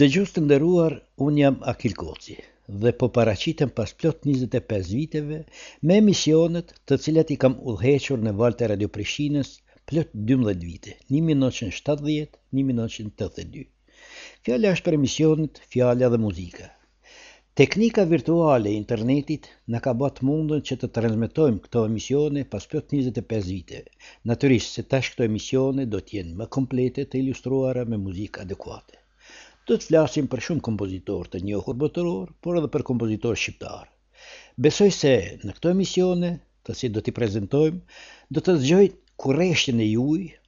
Dëgjues të nderuar, unë jam Akil Koci dhe po paraqitem pas plot njëzet e pesë viteve me emisionet të cilat i kam udhëhequr në valët e Radio Prishtinës plot dymbëdhjetë vite, një mijë e nëntëqind e shtatëdhjetë, një mijë e nëntëqind e tetëdhjetë e dy. Fjala është për emisionet Fjala dhe Muzika, Teknika virtuale e internetit na ka ba të mundën që të transmetojmë këto emisione pas plot njëzet e pesë viteve. Natyrisht se tash këto emisione do të jenë më komplete të ilustruara me muzikë adekuate. Do të flasim për shumë kompozitorë të njohur botëror, por edhe për kompozitorë shqiptarë. Besoj se në këto emisione, të cilat do t'i prezantojmë, do të zgjojnë kurreshtjen e juaj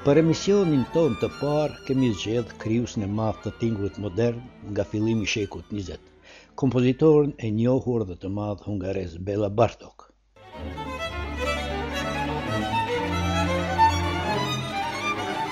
Për emisionin tonë të parë kemi zgjedhë krijuesin e madh të tingullit modern nga fillimi i shekullit 20, kompozitorin e njohur dhe të madh hungarez Bela Bartok.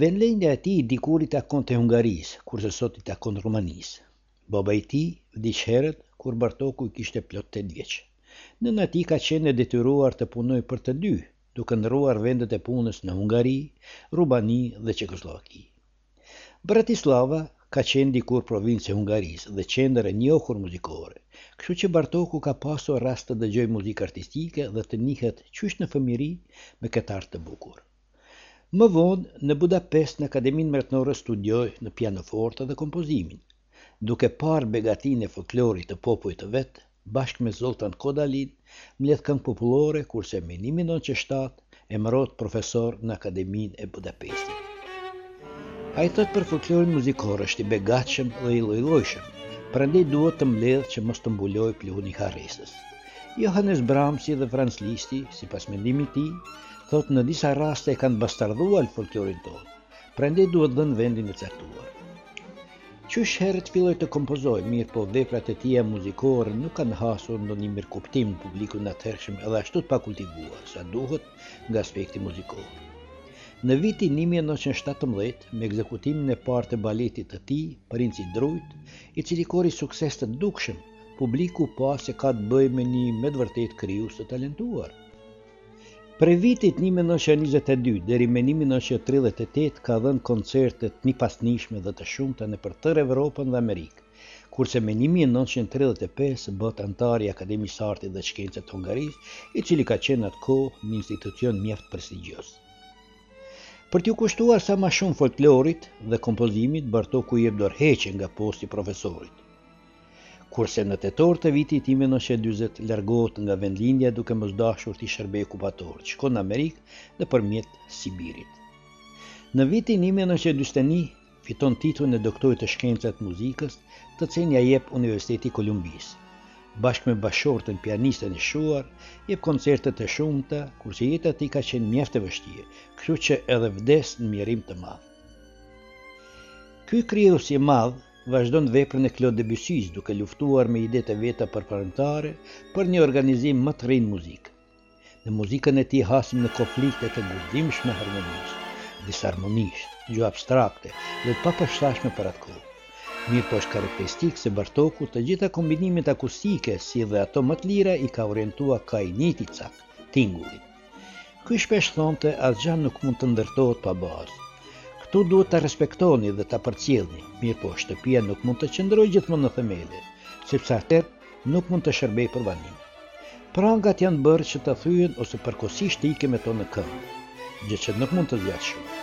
Vendlindja e tij dikur i takonte Hungarisë, kurse sot i takon Rumanisë. Baba i tij vdiq herët kur Bartoku i kishte plot tetë vjeç. Nëna e tij ka qenë e detyruar të punojë për të dy, duke ndërruar vendet e punës në Hungari, Rumani dhe Çekosllovaki. Bratislava ka qenë dikur provincë e Hungarisë dhe qendër e njohur muzikore, kështu që Bartoku ka pasur rast të dëgjojë muzikë artistike dhe të njihet qysh në fëmijëri me këtë art të bukur. Më vonë, në Budapest në Akademinë Mbretnore studion pianofortë dhe kompozimin, duke parë begatinë e folklorit të popullit të vet, bashkë me Zoltan Kodajin, mbledh këngë popullore, kurse me një mijë e nëntëqind e shtatë emërohet profesor në Akademinë e Budapestit. Ai thotë për folklorin muzikor është i begatshëm dhe i llojllojshëm, prandaj duhet të mblidhet që mos ta mbulojë pluhuri i harresës. Johannes Brahmsi dhe Franz Listi, sipas mendimit të tij, thotë në disa raste e kanë bastardhuar folklorin tonë, prandaj duhet dhënë vendin e caktuar. Qysh herët filloi të kompozojë, mirëpo veprat e tija muzikore nuk kanë hasur ndonjë mirëkuptim në publikun e atëhershëm edhe ashtu të pakultivuar, sa duhet nga aspekti muzikor. Në vitin 1917, me ekzekutimin e parë të baletit të tij, Princi i Drunjtë, i cili korri sukses të dukshëm, publiku pa se ka të bëjë me një me të vërtetë krijues të talentuar. Prej vitit një mijë e nëntëqind e njëzet e dy deri me një mijë e nëntëqind e tridhjetë e tetë ka dhënë koncerte të njëpasnjëshme dhe të shumta nëpër tërë Evropën dhe Amerikë, kurse me një mijë e nëntëqind e tridhjetë e pesë bëhet anëtar i Akademisë së Artit dhe Shkencave të Hungarisë, i cili ka qenë në atë kohë një institucion mjaft prestigjioz. Për t'ju kushtuar sa ma shumë folklorit dhe kompozimit, Bartoku jep dorëheqje nga posti i profesorit. Kurse në tetor të vitit 1940 largohet nga vendlindja duke mos dashur t'i shërbejë okupatorët, shkon në Amerikë nëpërmjet Sibirit. Në vitin 1941 fiton titullin e doktorit të shkencave të muzikës, të cilin ia jep Universiteti i Kolumbisë. Bashkë me bashkëshorten pianisten e shquar, jep koncerte të shumta, kurse jeta e tij ka qenë mjaft e vështirë, kështu që edhe vdes në mjerim të madh. Ky krijues i madh vazhdon veprën e Claude Debussy-së duke luftuar me idetë e veta përparimtare për një organizim më të ri në muzikë. Në muzikën e tij hasim në konflikte të guximshme harmonish, disharmonish, gjuhë abstrakte dhe të papërshtatshme për atë kohë. Mirëpo është karakteristikë se Bartoku të gjitha kombinimet akustike si dhe ato më të lira i ka orientua kah i njëjti cak, tingullit. Ky shpesh thonte asgjë nuk mund të ndërtohet pa bazë. Këtë duhet ta respektoni dhe ta përcjellni, mirëpo shtëpia nuk mund të qëndrojë gjithmonë në themele, sepse atëherë nuk mund të shërbejë për banim. Prangat janë bërë që të thyhen ose përkohësisht të ikim me to në këmbë, gjë që nuk mund të zgjatë shumë.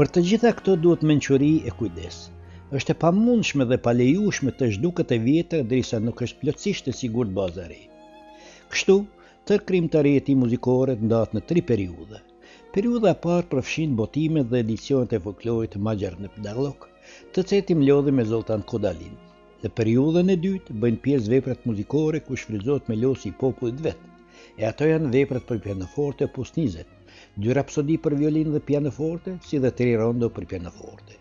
Për të gjitha këto duhet mençuri e kujdes. Është e pamundshme dhe palejueshme të zhduket e vjetra derisa nuk është plotësisht e sigurt baza e re. Kështu, tërë krijimtaria e tij muzikore ndahet në tri periudha. Periudha e parë përfshin botimet dhe edicionet e folklorit maxhar në Pdallok, të cilat i mblodhi me Zoltan Kodalin. Në periudhën e dytë bëjnë pjesë veprat muzikore ku shfrytëzohet melosi i popullit vet, e ato janë veprat për pianoforte opus 20, dy rapsodi për violinë dhe pianoforte, si dhe tri rondo për pianoforte.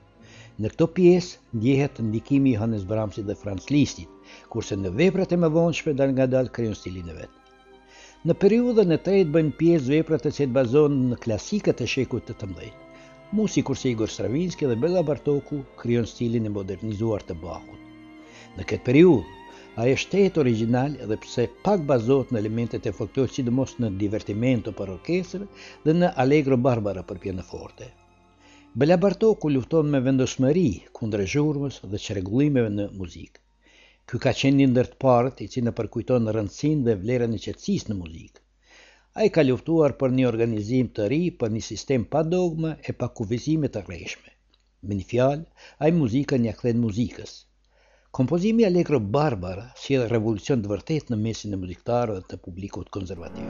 Në këto pjesë ndjehet ndikimi i Johannes Brahmsit dhe Franz Listit, kurse në veprat e mëvonshme dalëngadalë krijon stilin e vet. Në periudhën e tretë bëjnë pjesë veprat të cilat bazohen në klasikët e shekullit të 18. Mu sikurse Igor Stravinsky dhe Bela Bartoku krijon stilin e modernizuar të Bachut. Në këtë periudhë, ai është tejet origjinal edhe pse pak bazohet në elementet e folklorit sidomos në divertimento për orkestër dhe në allegro barbara për pianoforte. Bela Bartoku lufton me vendosmëri kundër zhurmës dhe çrregullimeve në muzikë. Ky ka qenë një ndër të parët i cili na përkujton rëndësinë dhe vlerën e qetësisë në muzikë. Ai ka luftuar për një organizim të ri, për një sistem pa dogma e pa kufizime të rrejshme. Me një fjalë, ai muzikën ia kthen muzikës. Kompozimi Allegro Barbara sjell revolucion të vërtetë në mesin e muziktarëve dhe të publikut konservativ.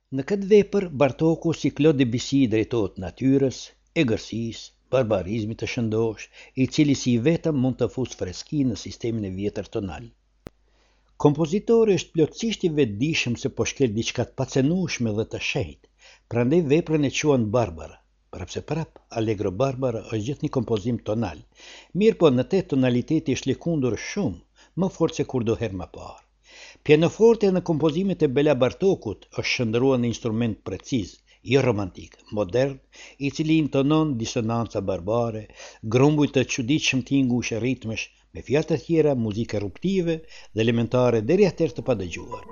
Në këtë vepër, Bartoku si Klod Debisi i drejtohet natyrës, egërsisë, barbarizmit të shëndoshë, i cili si i vetëm mund të fusë freski në sistemin e vjetër tonal. Kompozitori është plotësisht i vetëdijshëm se po shkel diçka të pacenueshme dhe të shenjtë, prandaj veprën e quan Barbara, prapëseprapë, Allegro Barbara është gjithnjë kompozim tonal, mirëpo në te tonaliteti është lëkundur shumë më fort se kurdoherë më parë. Pianofortja në kompozimet e Bela Bartokut është shndërruar në instrument preciz, jo romantik, modern, i cili intonon disonanca barbare, grumbuj të çuditshëm tingush e ritmesh, me fjalë të tjera, muzikë eruptive dhe elementare deri atëherë të padëgjuar.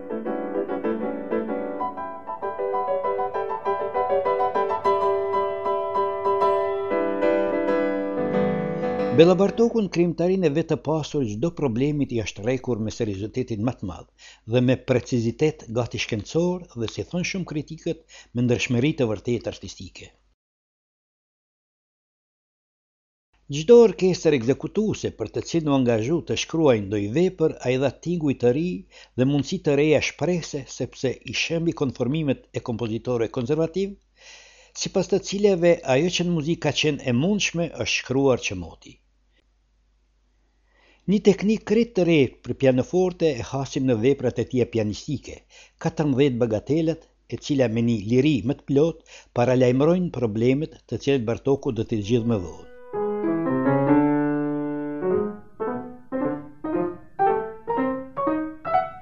Bela Bartoku në krijimtarinë e vet të pasur çdo problemit i është rrekur me seriozitetin më të madh dhe me precizitet gati shkencor dhe si thonë shumë kritikët me ndërshmëri të vërtetë artistike. Çdo orkestër ekzekutuese për të cilën u angazhua të shkruajë ndonjë vepër, ai i dha tinguj të ri dhe mundësi të reja shprehjeje sepse i shembi konformimet e kompozitorëve konservativë, sipas të cilave ajo që në muzikë ka qenë e mundshme është shkruar që moti. Një teknikë krejt të re për pianoforte e hasim në veprat e tija pianistike, katërmbëdhjetë bagatelat, e cila me një liri më të plotë paralajmërojnë problemet të cilat Bartoku do t'i zgjidhë më vonë.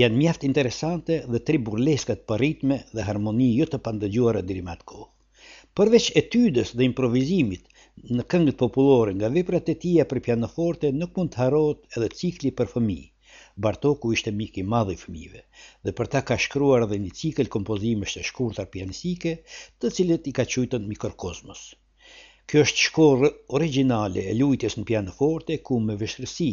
janë mjaft interesante dhe tri burleskat për ritme dhe harmoni të padëgjuara deri më atë kohë. Përveç etydës dhe improvizimit në këngët popullore, nga veprat e tija për pianoforte nuk mund të harrohet edhe cikli për fëmijë. Bartoku ishte mik i madh i fëmijëve dhe për ta ka shkruar edhe një cikël kompozimesh të shkurtra pianistike, të cilët i ka quajtur Mikrokozmos. Kjo është shkollë origjinale e lujtjes në pianoforte ku me vështirësi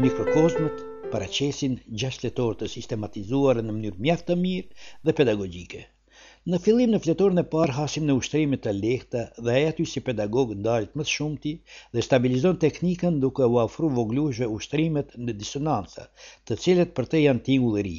Mikrokozmët paraqesin gjashtë fletore të sistematizuara në mënyrë mjaft të mirë dhe pedagogjike. Në fillim në fletoren e parë hasim në ushtrime të lehta dhe ai aty si pedagog ndalet më së shumti dhe stabilizon teknikën duke u ofru vogëlushve ushtrimet në disonanca, të cilat për të janë tingull i ri.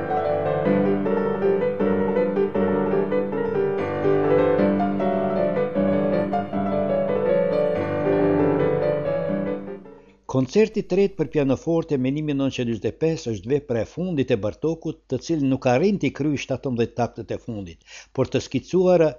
Koncerti i tretë për pianoforte më 1945 është vepra e fundit e Bartokut, të cilin nuk arrin t'i kryejë 17 taktet e fundit, por të skicuara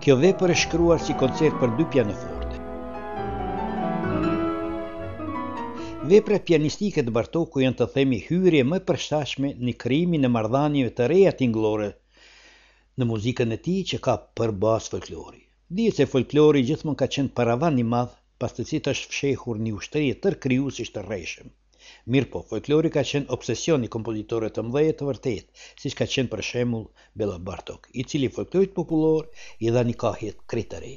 Kjo vepër është shkruar si koncert për dy pianoforte. Veprat pianistike të Bartokut janë të themi hyrje më përshtatshme në krijimin e marrëdhënieve të reja tingëllore në muzikën e tij që ka për bazë folklorin. Dihet se folklori gjithmonë ka qenë paravan i madh pas të cilit është fshehur një ushtri e tërë krijuesish të rrejshëm. Mirëpo, folklori ka qenë obsesion i kompozitorëve të mëdhej e të vërtetë, siç ka qenë për shembull Bela Bartok, i cili folklorit popullor i dha një kahje krejt të re.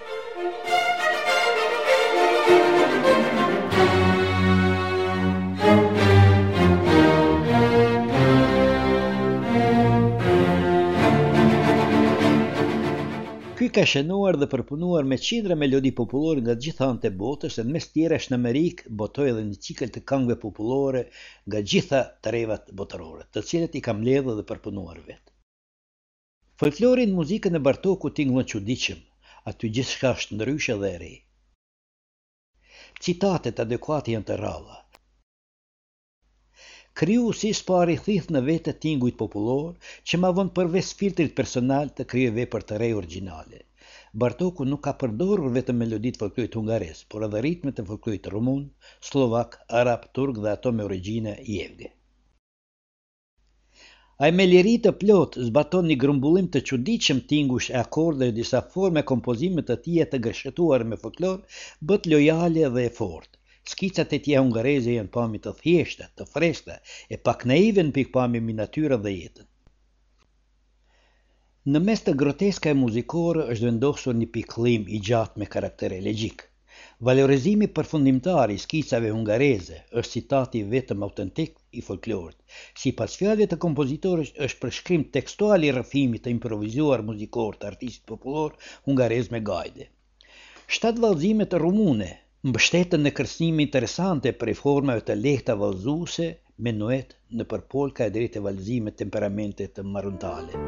Ky ka shënuar dhe përpunuar me qindra melodi popullore nga të gjitha anët e botës dhe mes tjerash në Amerikë botoi edhe një cikël të këngëve popullore nga gjitha trevat botërore, të cilat i ka mbledhur dhe përpunuar vetë. Folklori n'muzikën e Bartokut tingëllon çuditshëm, aty gjithçka është ndryshe dhe e re. Citatet adekuate janë të rralla. Krijuesi së pari i thith në vete tingujt popullor, që ma vonë përmes filtrit personal të krijojë vepër të re origjinale. Bartoku nuk ka përdorur vetëm meloditë e folklorit hungarez, por edhe ritmet e folklorit rumun, sllovak, arab, turk dhe ato me origjinë jevge. Ai me liri të plotë zbaton një grumbullim të çuditshëm tingush e akordesh, disa forma e kompozime të tija të gërshetuara me folklor, bëhet lojale dhe e fortë. Skicat e tija hungareze janë pamje të thjeshta, të freskëta, e pak naive në pikëpamje mbi natyrën dhe jetën. Në mes të groteskave muzikore është vendosur një pikëllim i gjatë me karakter elegjik. Valorizimi përfundimtar i skicave hungareze është citat i vetëm autentik i folklorit. Sipas fjalëve të kompozitores, është përshkrim tekstual i rrëfimit të improvizuar muzikor të artistit popullor hungarez me gajde. Shtatë vallëzimet rumune mbështeten në kërcënime interesante prej formave të lehta vallëzuese, menuet, nëpër polka e deri te vallëzime temperamente të marruntale.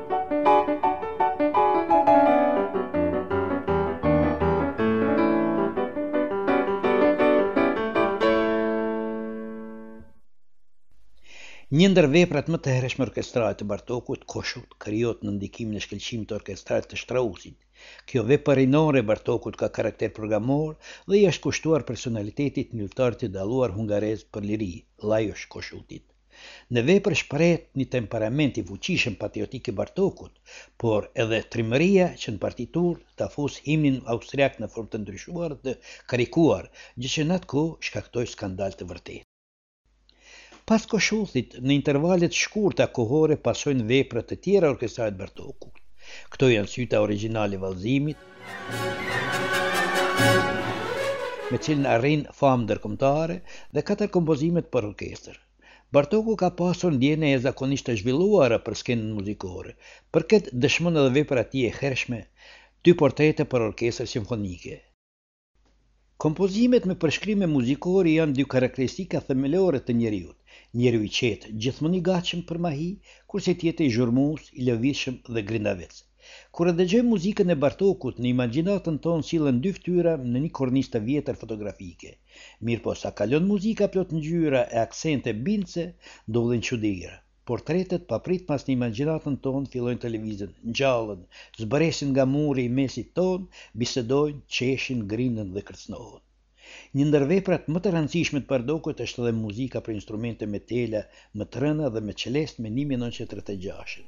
Një ndër veprat më të hershme orkestrale të Bartokut, Koshut, krijohet në ndikimin e shkëlqimit orkestral të Shtrausit. Kjo vepër rinore e Bartokut ka karakter programor dhe i është kushtuar personalitetit luftëtarit të dalluar hungarez për liri, Lajosh Koshutit. Në vepër shprehet një temperament i fuqishëm patriotik i Bartokut, por edhe trimëria që në partiturë ta fusë himnin austriak në formë të ndryshuar të karikuar, gjë që në atë kohë shkaktoi skandal të vërtetë. Pas Koshutit, në intervale të shkurta kohore pasojnë vepra të tjera orkestrale të Bartokut. Këto janë Suita origjinale e Vallëzimit, me të cilën arrin famë ndërkombëtare dhe katër kompozimet për orkestër. Bartoku ka pasur ndjenja jashtëzakonisht të zhvilluara për skenën muzikore. Për këtë dëshmon edhe vepra e tij e hershme, dy portrete për orkestër simfonike. Kompozimet me përshkrime muzikore janë dy karakteristika themelore të njeriut, njeriu i qetë, gjithmonë i gatshëm për mahi, kurse tjetri i zhurmshëm, i lëvizshëm dhe grindavec. Kur e dëgjojmë muzikën e Bartokut, në imagjinatën tonë sillen dy fytyra në një kornizë të vjetër fotografike. Mirëpo sa kalon muzika plot ngjyra e aksente bindëse, ndodhin çudira. Portretet papritmas në imagjinatën tonë fillojnë të lëvizin, ngjallen, zbresin nga muri në mesin tonë, bisedojnë, qeshin, grinden dhe kërcënohen. Një ndër veprat më të rëndësishme të Bartokut është edhe muzika për instrumente me tela me të rëna dhe me çelestë më një mijë e nëntëqind e tridhjetë e gjashtë.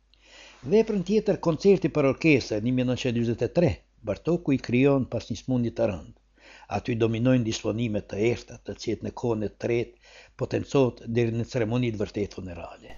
Veprën tjetër Koncerti për orkestër, një mijë e nëntëqind e dyzet e tre, Bartoku e krijon pas një sëmundje të rëndë. Aty dominojnë disponime të errëta, të cilat në kohën e tretë potencohet deri në ceremoni të vërtetë funerale.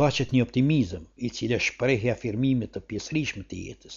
shfaqet një optimizëm, i cili është shprehje e afirmimit të pjesërishëm të jetës.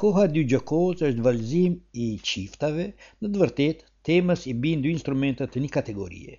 Koha e dytë gjokozo është vallëzim i çiftave, në të vërtetë, temës i bin dy instrumenta të një kategorie.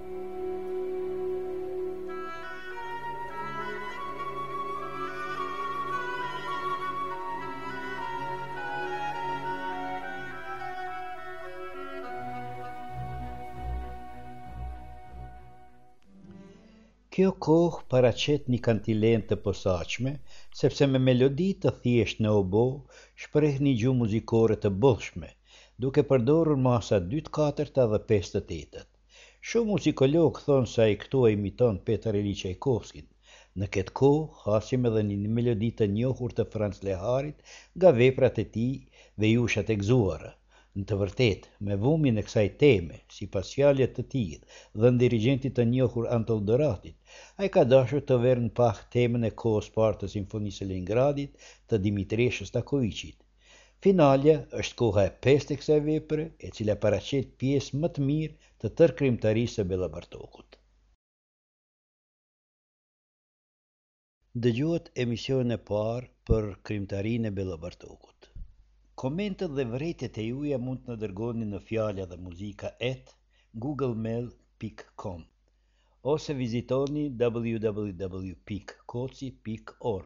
Kjo kohë paraqet një kantilenë të posaçme, sepse me melodi të thjeshtë në obo shpreh një gjuhë muzikore të bollshme, duke përdorur masa dy të katërta dhe pesë të tetët. Shumë muzikologë thonë se ai këtu e imiton Petar Iliç Çajkovskin. Në këtë kohë, hasim edhe një melodi të njohur të Franc Leharit nga veprat e tij Vejushat e gëzuara. Në të vërtetë, me vumjen e kësaj teme, sipas fjalëve të tij dhe dirigjentit të njohur Antal Doratit, ai ka dashur të verë në pah temën e kohës së parë të Simfonisë së Leningradit të Dimitri Shostakoviçit. Finalja është koha e pestë e kësaj vepre, e cila paraqet pjesë më të mirë të tërë krijimtarisë së Bela Bartokut. Dëgjuat emisionin e parë për krijimtarinë e Bela Bartokut. Komentet dhe vërejtjet e juaja mund të na dërgoni në fjala dhe muzika at googlemail pikë com ose vizitoni www pikë koci pikë org.